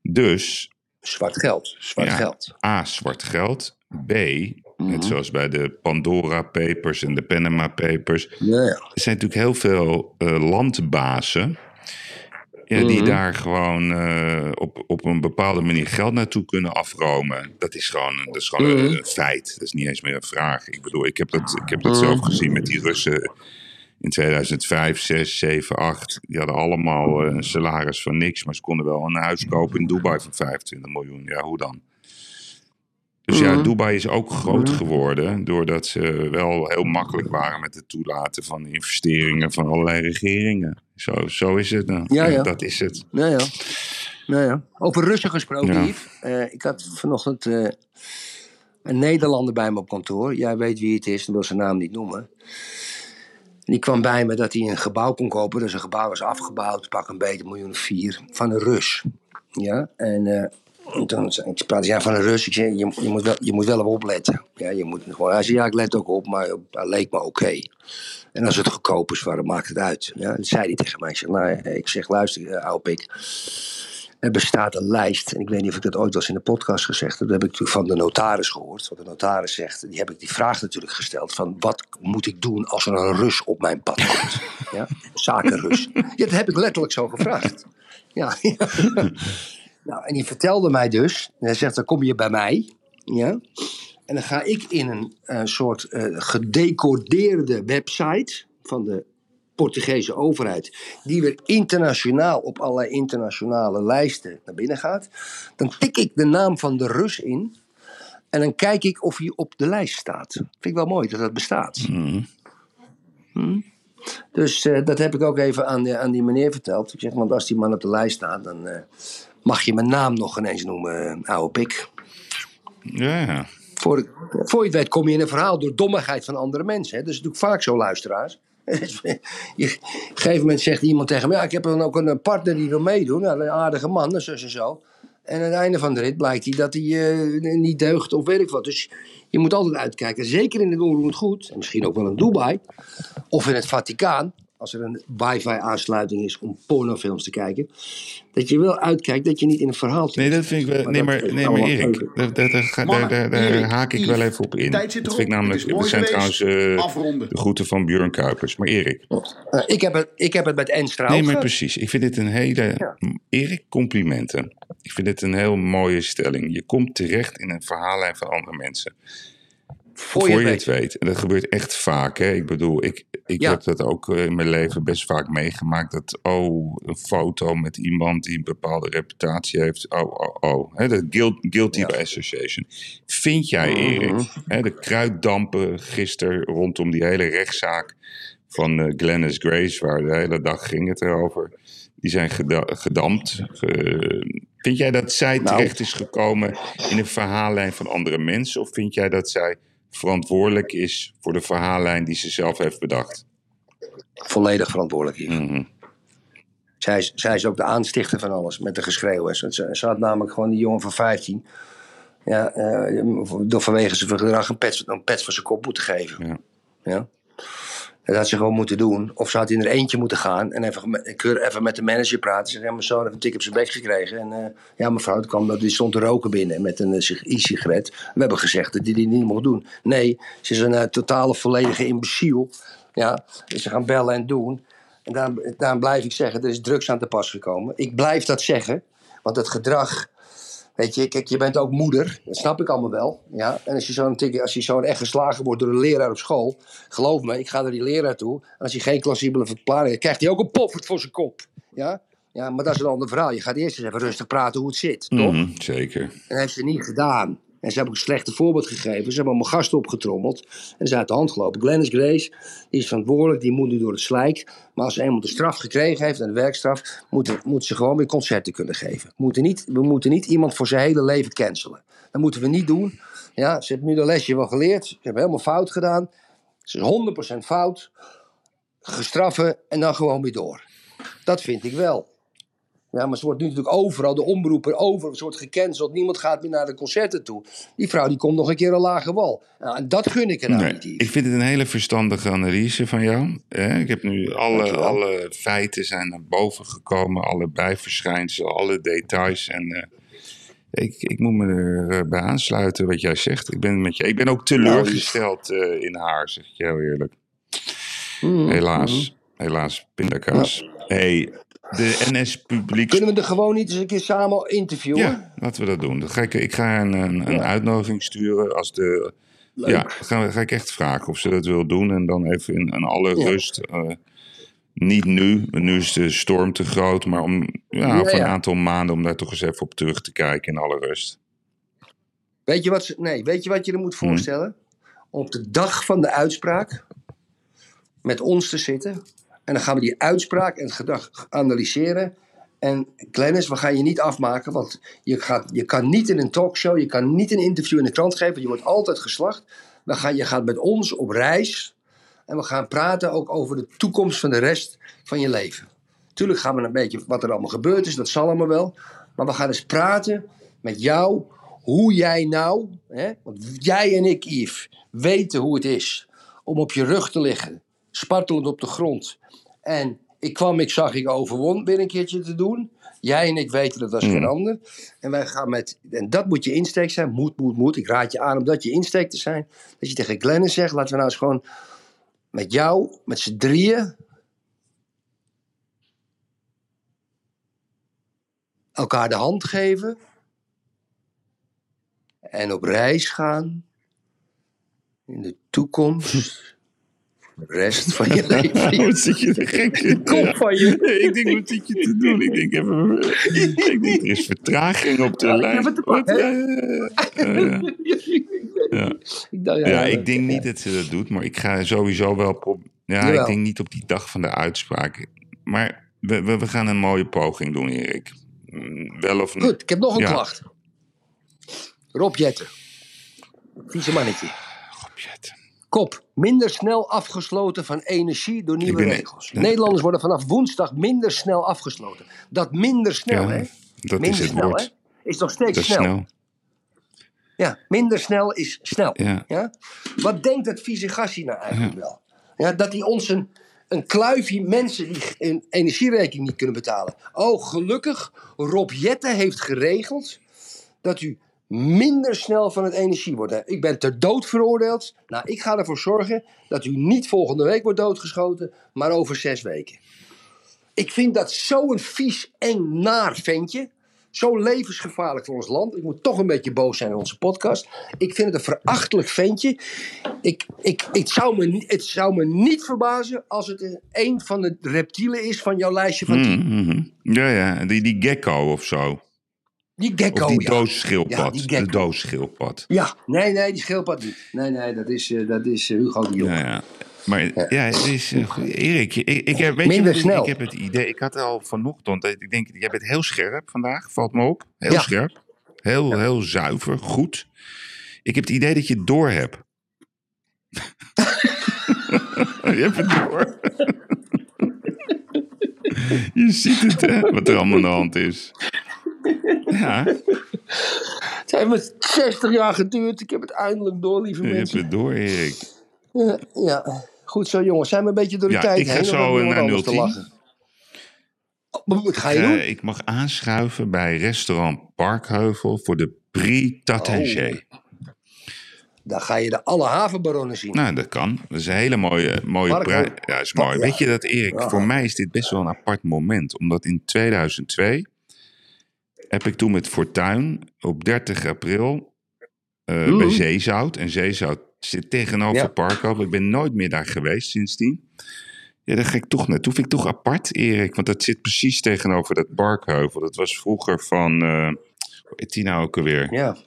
B: Dus
C: Zwart geld, zwart
B: Ja.
C: geld.
B: A, zwart geld. B,
C: Mhm.
B: net zoals bij de Pandora Papers en de Panama Papers.
C: Ja, ja.
B: Er zijn natuurlijk heel veel eh, landbazen. Ja, die
C: Mhm.
B: daar gewoon eh, op, op een bepaalde manier geld naartoe kunnen afromen. Dat is gewoon, dat is gewoon een,
C: Mhm.
B: een feit. Dat is niet eens meer een vraag. Ik bedoel, ik heb dat, ik heb dat
C: Mhm.
B: zelf gezien met die Russen in 2005, 6, 7, 8. Die hadden allemaal eh, een salaris van niks. Maar ze konden wel een huis kopen in Dubai voor 25 miljoen. Ja, hoe dan? Dus ja,
C: Mhm.
B: Dubai is ook groot geworden doordat ze wel heel makkelijk waren met het toelaten van investeringen van allerlei regeringen. Zo, zo is het dan.
C: Ja, ja.
B: Dat is het.
C: Nou ja. Nou ja. Over Russen gesproken,
B: Ja.
C: Yves. Eh, ik had vanochtend eh, een Nederlander bij me op kantoor. Jij weet wie het is, ik wil zijn naam niet noemen. Die kwam bij me dat hij een gebouw kon kopen. Dus een gebouw was afgebouwd, pak een beetje, miljoen of vier, van een Rus. Ja, en eh, toen ja, van een Rus. Je, je, moet wel, je moet wel op opletten. Ja, je moet gewoon, hij zei, ja, ik let ook op, maar dat leek me oké. En als het goedkoop is, waarom maakt het uit? Ja, dat zei hij tegen mij. Ik zeg, nou, ik zeg luister, uh. Er bestaat een lijst, en ik weet niet of ik dat ooit eens in de podcast gezegd. Dat heb ik natuurlijk van de notaris gehoord. Wat de notaris zegt, die heb ik die vraag natuurlijk gesteld: van wat moet ik doen als er een Rus op mijn pad komt? Ja, zakenrus. Ja, dat heb ik letterlijk zo gevraagd. Ja, Nou, en die vertelde mij dus, en hij zegt, dan kom je bij mij, ja. En dan ga ik in een eh, soort eh, gedecodeerde website van de Portugese overheid, die weer internationaal op allerlei internationale lijsten naar binnen gaat. Dan tik ik de naam van de Rus in en dan kijk ik of hij op de lijst staat. Vind ik wel mooi dat dat bestaat. Hm? Dus eh, dat heb ik ook even aan, de, aan die meneer verteld. Ik zeg, want als die man op de lijst staat, dan mag je mijn naam nog ineens noemen, uh, oude pik.
B: Ja,
C: Voor, voor je het weet kom je in een verhaal door dommigheid van andere mensen. Hè? Dat is natuurlijk vaak zo, luisteraars. Je- op een gegeven moment zegt iemand tegen me: ja, Ik heb dan ook een partner die wil meedoen. Nou, een aardige man, en zo en zo. En aan het einde van de rit blijkt hij dat hij eh, niet deugt of weet ik wat. Dus je moet altijd uitkijken. Zeker in het onroerend goed. En misschien ook wel in Dubai. Of in het Vaticaan. Als er een wifi-aansluiting is om pornofilms te kijken. Dat je wel uitkijkt dat je niet in een verhaal
B: Nee, dat vind ik wel. Nee, maar, nee, maar Erik, daar, daar, daar, ga- daar, daar, daar
D: Erik,
B: haak ik
D: Yves,
B: wel even op in.
D: tijd zit
B: Dat vind ik namelijk.
D: Het is mooi
B: We zijn trouwens eh,
D: Afronden.
B: de groeten van Björn Kuipers. Maar Erik,
C: Eh, ik, heb het, ik heb het met Enstra
B: nee, maar precies. Ik vind dit een hele.
C: Ja.
B: Erik, complimenten. Ik vind dit een heel mooie stelling. Je komt terecht in een verhaallijn van andere mensen.
C: Voor
B: Voor
C: je het
B: weet. En dat gebeurt echt vaak. Hè? Ik bedoel, ik, ik
C: Ja.
B: heb dat ook eh, in mijn leven best vaak meegemaakt. Dat, oh, een foto met iemand die een bepaalde reputatie heeft. Oh, oh, oh. Hè, de guilt, guilty by association. Vind jij,
C: Mhm.
B: Erik, hè, de kruiddampen gisteren rondom die hele rechtszaak van Glennis Grace, waar de hele dag ging het erover. Die zijn geda- gedampt. Ge- vind jij dat zij
C: Nou.
B: terecht is gekomen in een verhaallijn van andere mensen? Of vind jij dat zij verantwoordelijk is voor de verhaallijn die ze zelf heeft bedacht?
C: Volledig verantwoordelijk hier.
B: Mhm.
C: Zij is, zij is ook de aanstichter van alles met de geschreeuw. Ze, ze had namelijk gewoon die jongen van 15. Ja, eh, door vanwege zijn gedrag een pet, een pet voor zijn kop moeten geven.
B: Ja.
C: Ja. Dat had ze gewoon moeten doen. Of ze had in er eentje moeten gaan en even, even met de manager praten. Ze zei, ja, mijn zoon heeft een tik op zijn bek gekregen. En eh, ja, mevrouw, kwam dat die stond te roken binnen met een eh, sig- e-sigaret. We hebben gezegd dat hij die niet mocht doen. Nee, ze is een eh, totale volledige imbeciel. Ja, dus ze gaan bellen en doen. En daarom, daarom blijf ik zeggen, er is drugs aan te pas gekomen. Ik blijf dat zeggen, want het gedrag... Weet je, kijk, je bent ook moeder. Dat snap ik allemaal wel. Ja? En als je zo'n tik- als je zo'n echt geslagen wordt door een leraar op school. Geloof me, ik ga naar die leraar toe. En als hij geen plausibele verklaring heeft, krijgt hij ook een poffert voor zijn kop. Ja? ja, maar dat is een ander verhaal. Je gaat eerst eens even rustig praten hoe het zit, toch?
B: Mhm, zeker.
C: En dat heeft ze niet gedaan. En ze hebben een slechte voorbeeld gegeven. Ze hebben allemaal gasten opgetrommeld. En ze uit de hand gelopen. Glennis Grace, die is verantwoordelijk, die moet nu door het slijk. Maar als ze eenmaal de straf gekregen heeft, en de werkstraf, moet, moet ze gewoon weer concerten kunnen geven. We moeten, niet, we moeten niet iemand voor zijn hele leven cancelen. Dat moeten we niet doen. Ja, ze heeft nu de lesje wel geleerd. Ze hebben helemaal fout gedaan. Ze is 100% fout. Gestraffen en dan gewoon weer door. Dat vind ik wel. Ja, maar ze wordt nu natuurlijk overal, de omroepen, overal, ze wordt gecanceld. Niemand gaat meer naar de concerten toe. Die vrouw die komt nog een keer een lage wal. Nou, en dat gun ik er nou
B: Nee,
C: niet.
B: ik vind het een hele verstandige analyse van jou. Ik heb nu alle,
C: Dankjewel.
B: alle feiten zijn naar boven gekomen, alle bijverschijnselen, alle details. En eh, ik, ik moet me erbij aansluiten wat jij zegt. Ik ben, met je, ik ben ook teleurgesteld eh, in haar, zeg ik heel eerlijk.
C: Mm,
B: Helaas, helaas, pindakaas. hey, de NS-publiek
C: Kunnen we er gewoon niet eens een keer samen interviewen?
B: Ja, laten we dat doen. Dan ga ik, ik ga een, een, een
C: Ja.
B: uitnodiging sturen. Als de,
C: Leuk.
B: ja, ga, ga ik echt vragen of ze dat wil doen. En dan even in, in alle
C: Ja.
B: rust. eh, niet nu, want nu is de storm te groot. Maar om, ja, voor een aantal maanden om daar toch eens even op terug te kijken in alle rust.
C: Weet, je wat, ze- nee, weet je wat je er moet
B: Hmm.
C: voorstellen? Op de dag van de uitspraak met ons te zitten. En dan gaan we die uitspraak en het gedrag analyseren. En Glennis, we gaan je niet afmaken, want je, gaat, je kan niet in een talkshow, je kan niet een interview in de krant geven, je wordt altijd geslacht. We gaan, je gaat met ons op reis en we gaan praten ook over de toekomst van de rest van je leven. Tuurlijk gaan we een beetje wat er allemaal gebeurd is, dat zal allemaal wel. Maar we gaan eens praten met jou, hoe jij nou, hè, want jij en ik, Yves, weten hoe het is om op je rug te liggen, spartelend op de grond. En ik kwam, ik zag, ik overwon weer een keertje te doen. Jij en ik weten dat als geen ander. En wij gaan met, en dat moet je insteek zijn, moet, moet, moet. Ik raad je aan om dat je insteek te zijn. Dat je tegen Glennis zegt, laten we nou eens gewoon met jou, met z'n drieën. elkaar de hand geven en op reis gaan in de toekomst. Rest van je leven.
B: Wat zit je er gek in?
C: Kom van je.
B: Ik denk, wat zit je te doen? Ik denk, even, ik denk er is vertraging op de
C: Ja,
B: lijn. Ja, ja, ja.
C: Ik
B: denk niet dat ze dat doet, maar ik ga sowieso wel. Ja,
C: Jawel.
B: ik denk niet op die dag van de uitspraak. Maar we, we, we gaan een mooie poging doen, Erik. Mm, Wel of niet?
C: Goed, ik heb nog een klacht. Rob Jetten. Vieze mannetje.
B: Shit.
C: Kop. Minder snel afgesloten van energie door nieuwe regels.
B: Ja.
C: Nederlanders worden vanaf woensdag minder snel afgesloten. Dat minder snel,
B: Ja,
C: hè?
B: dat
C: minder
B: is het
C: snel,
B: woord.
C: hè? Is nog steeds
B: is
C: snel.
B: snel.
C: Ja, minder snel is snel.
B: Ja.
C: Wat denkt dat vieze gassie nou eigenlijk wel? Ja, dat hij ons een, een kluifje mensen die een energierekening niet kunnen betalen. Oh, gelukkig, Rob Jetten heeft geregeld dat u minder snel van het energie wordt. Ik ben ter dood veroordeeld. Nou, ik ga ervoor zorgen dat u niet volgende week wordt doodgeschoten, maar over zes weken. Ik vind dat zo'n vies, eng, naar ventje. Zo levensgevaarlijk voor ons land. Ik moet toch een beetje boos zijn in onze podcast. Ik vind het een verachtelijk ventje. Ik, ik, het, zou me, het zou me niet verbazen als het een van de reptielen is van jouw lijstje van tien.
B: Mhm, mhm. Ja, ja, die, die gecko of zo.
C: Die gecko,
B: Of die
C: ja.
B: doosschildpad.
C: Ja, die
B: de
C: gecko.
B: doosschildpad.
C: Ja, nee, nee, die schildpad niet. Nee, nee, dat is, eh, dat is eh, Hugo de Jong.
B: Ja, ja. Maar ja, het is, eh. Erik, ik, ik, heb, weet je
C: Minder
B: wat, ik-
C: snel.
B: ik heb het idee, ik had al vanochtend, ik denk, jij bent heel scherp vandaag, valt me op. Heel
C: Ja.
B: scherp, heel, heel zuiver, goed. Ik heb het idee dat je het door hebt. je hebt het door. je ziet het, hè, wat er allemaal aan de hand is. Ja,
C: Het heeft me 60 jaar geduurd. Ik heb het eindelijk door, lieve
B: je hebt
C: mensen.
B: het door, Erik.
C: Ja, ja. goed zo, jongens. Zijn we een beetje door de
B: Ja,
C: tijd
B: ik ga
C: heen?
B: zo,
C: hebben we
B: eh,
C: nog
B: naar
C: anders te
B: 010.
C: lachen? Oh, wat ga je
B: Eh,
C: doen?
B: ik mag aanschuiven bij restaurant Parkheuvel voor de Prix Tattanger.
C: Dan ga je de alle havenbaronnen zien.
B: Nou, dat kan. Dat is een hele mooie, mooie prijs. Ja, is
C: Pa-
B: mooi.
C: ja.
B: Weet je dat, Erik?
C: Ja.
B: Voor mij is dit best wel een apart moment. Omdat in 2002 heb ik toen met Fortuin op 30 april eh, bij Zeezout. En Zeezout zit tegenover
C: Ja.
B: Ik ben nooit meer daar geweest sindsdien. Ja, daar ga ik toch naartoe. Vind ik toch apart, Erik. Want dat zit precies tegenover dat Parkheuvel. Dat was vroeger van... hoe heet die nou ook alweer?
C: Ja.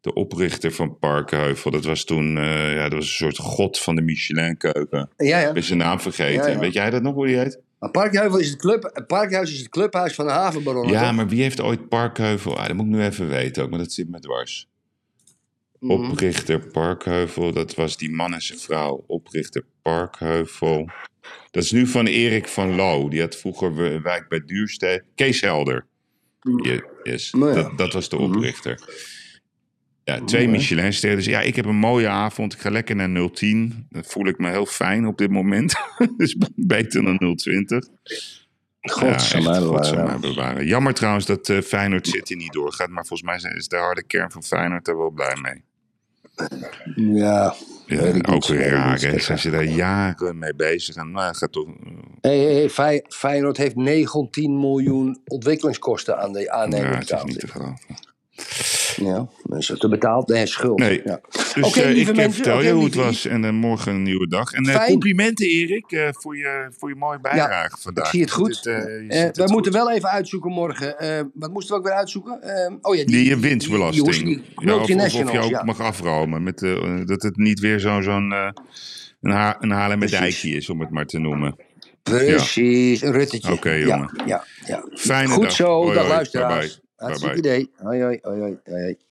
B: de oprichter van Parkheuvel. Dat was toen eh, ja, dat was een soort god van de Michelin-keuken.
C: Ja, ja.
B: Ik ben zijn naam vergeten.
C: Ja, ja.
B: Weet jij dat nog, hoe die heet?
C: Maar Parkheuvel is het, club, Parkhuis is het clubhuis van de havenbaronnen.
B: Ja,
C: toch?
B: maar wie heeft ooit Parkheuvel... Ah, dat moet ik nu even weten ook, maar dat zit me dwars.
C: Mhm.
B: Oprichter Parkheuvel, dat was die man en zijn vrouw. Oprichter Parkheuvel. Dat is nu van Erik van Loo. Die had vroeger wijk bij Duurstede. Kees Helder. Ja, yes.
C: Nou
B: dat, dat was de oprichter. Ja, twee Michelinsterren. Dus ja, ik heb een mooie avond. Ik ga lekker naar 010. Dat voel ik me heel fijn op dit moment. dus beter dan 020.
C: Godsamme,
B: ja,
C: bewaren.
B: Jammer trouwens dat eh, Feyenoord City niet doorgaat. Maar volgens mij is de harde kern van Feyenoord er wel blij mee.
C: Ja,
B: Ja, ook
C: ik
B: raar, hè? Zijn ze daar jaren mee bezig? En nou, gaat toch...
C: Hey, hey, hey, Fey- Feyenoord heeft 19 miljoen ontwikkelingskosten aan de
B: ja,
C: aannemer
B: het is
C: betaald.
B: niet te geloven.
C: Ja, is het te betaald? Nee, schuld.
B: Nee.
C: Ja.
B: Dus eh, ik vertel je hoe het was. En eh, morgen een nieuwe dag. En eh, complimenten, Erik, voor, je, voor je mooie bijdrage vandaag.
C: Ik zie het goed.
B: Goed.
C: moeten wel even uitzoeken morgen. wat moesten we ook weer uitzoeken? Oh ja, die,
B: Die, winstbelasting.
C: Die,
B: Ja, of, of, je ook mag afromen. Met, dat het niet weer zo'n zo'n een, ha een halen met
C: Precies.
B: dijkje is, om het maar te noemen.
C: Precies, een ruttetje.
B: Oké, jongen.
C: Ja, ja.
B: Fijne
C: Goed
B: dag.
C: zo,
B: Hoi,
C: dag
B: hoi.
C: luisteraars.
B: Bye-bye.
C: Hartstikke
B: Bye-bye.
C: idee. Hoi, hoi, hoi, hoi, hoi.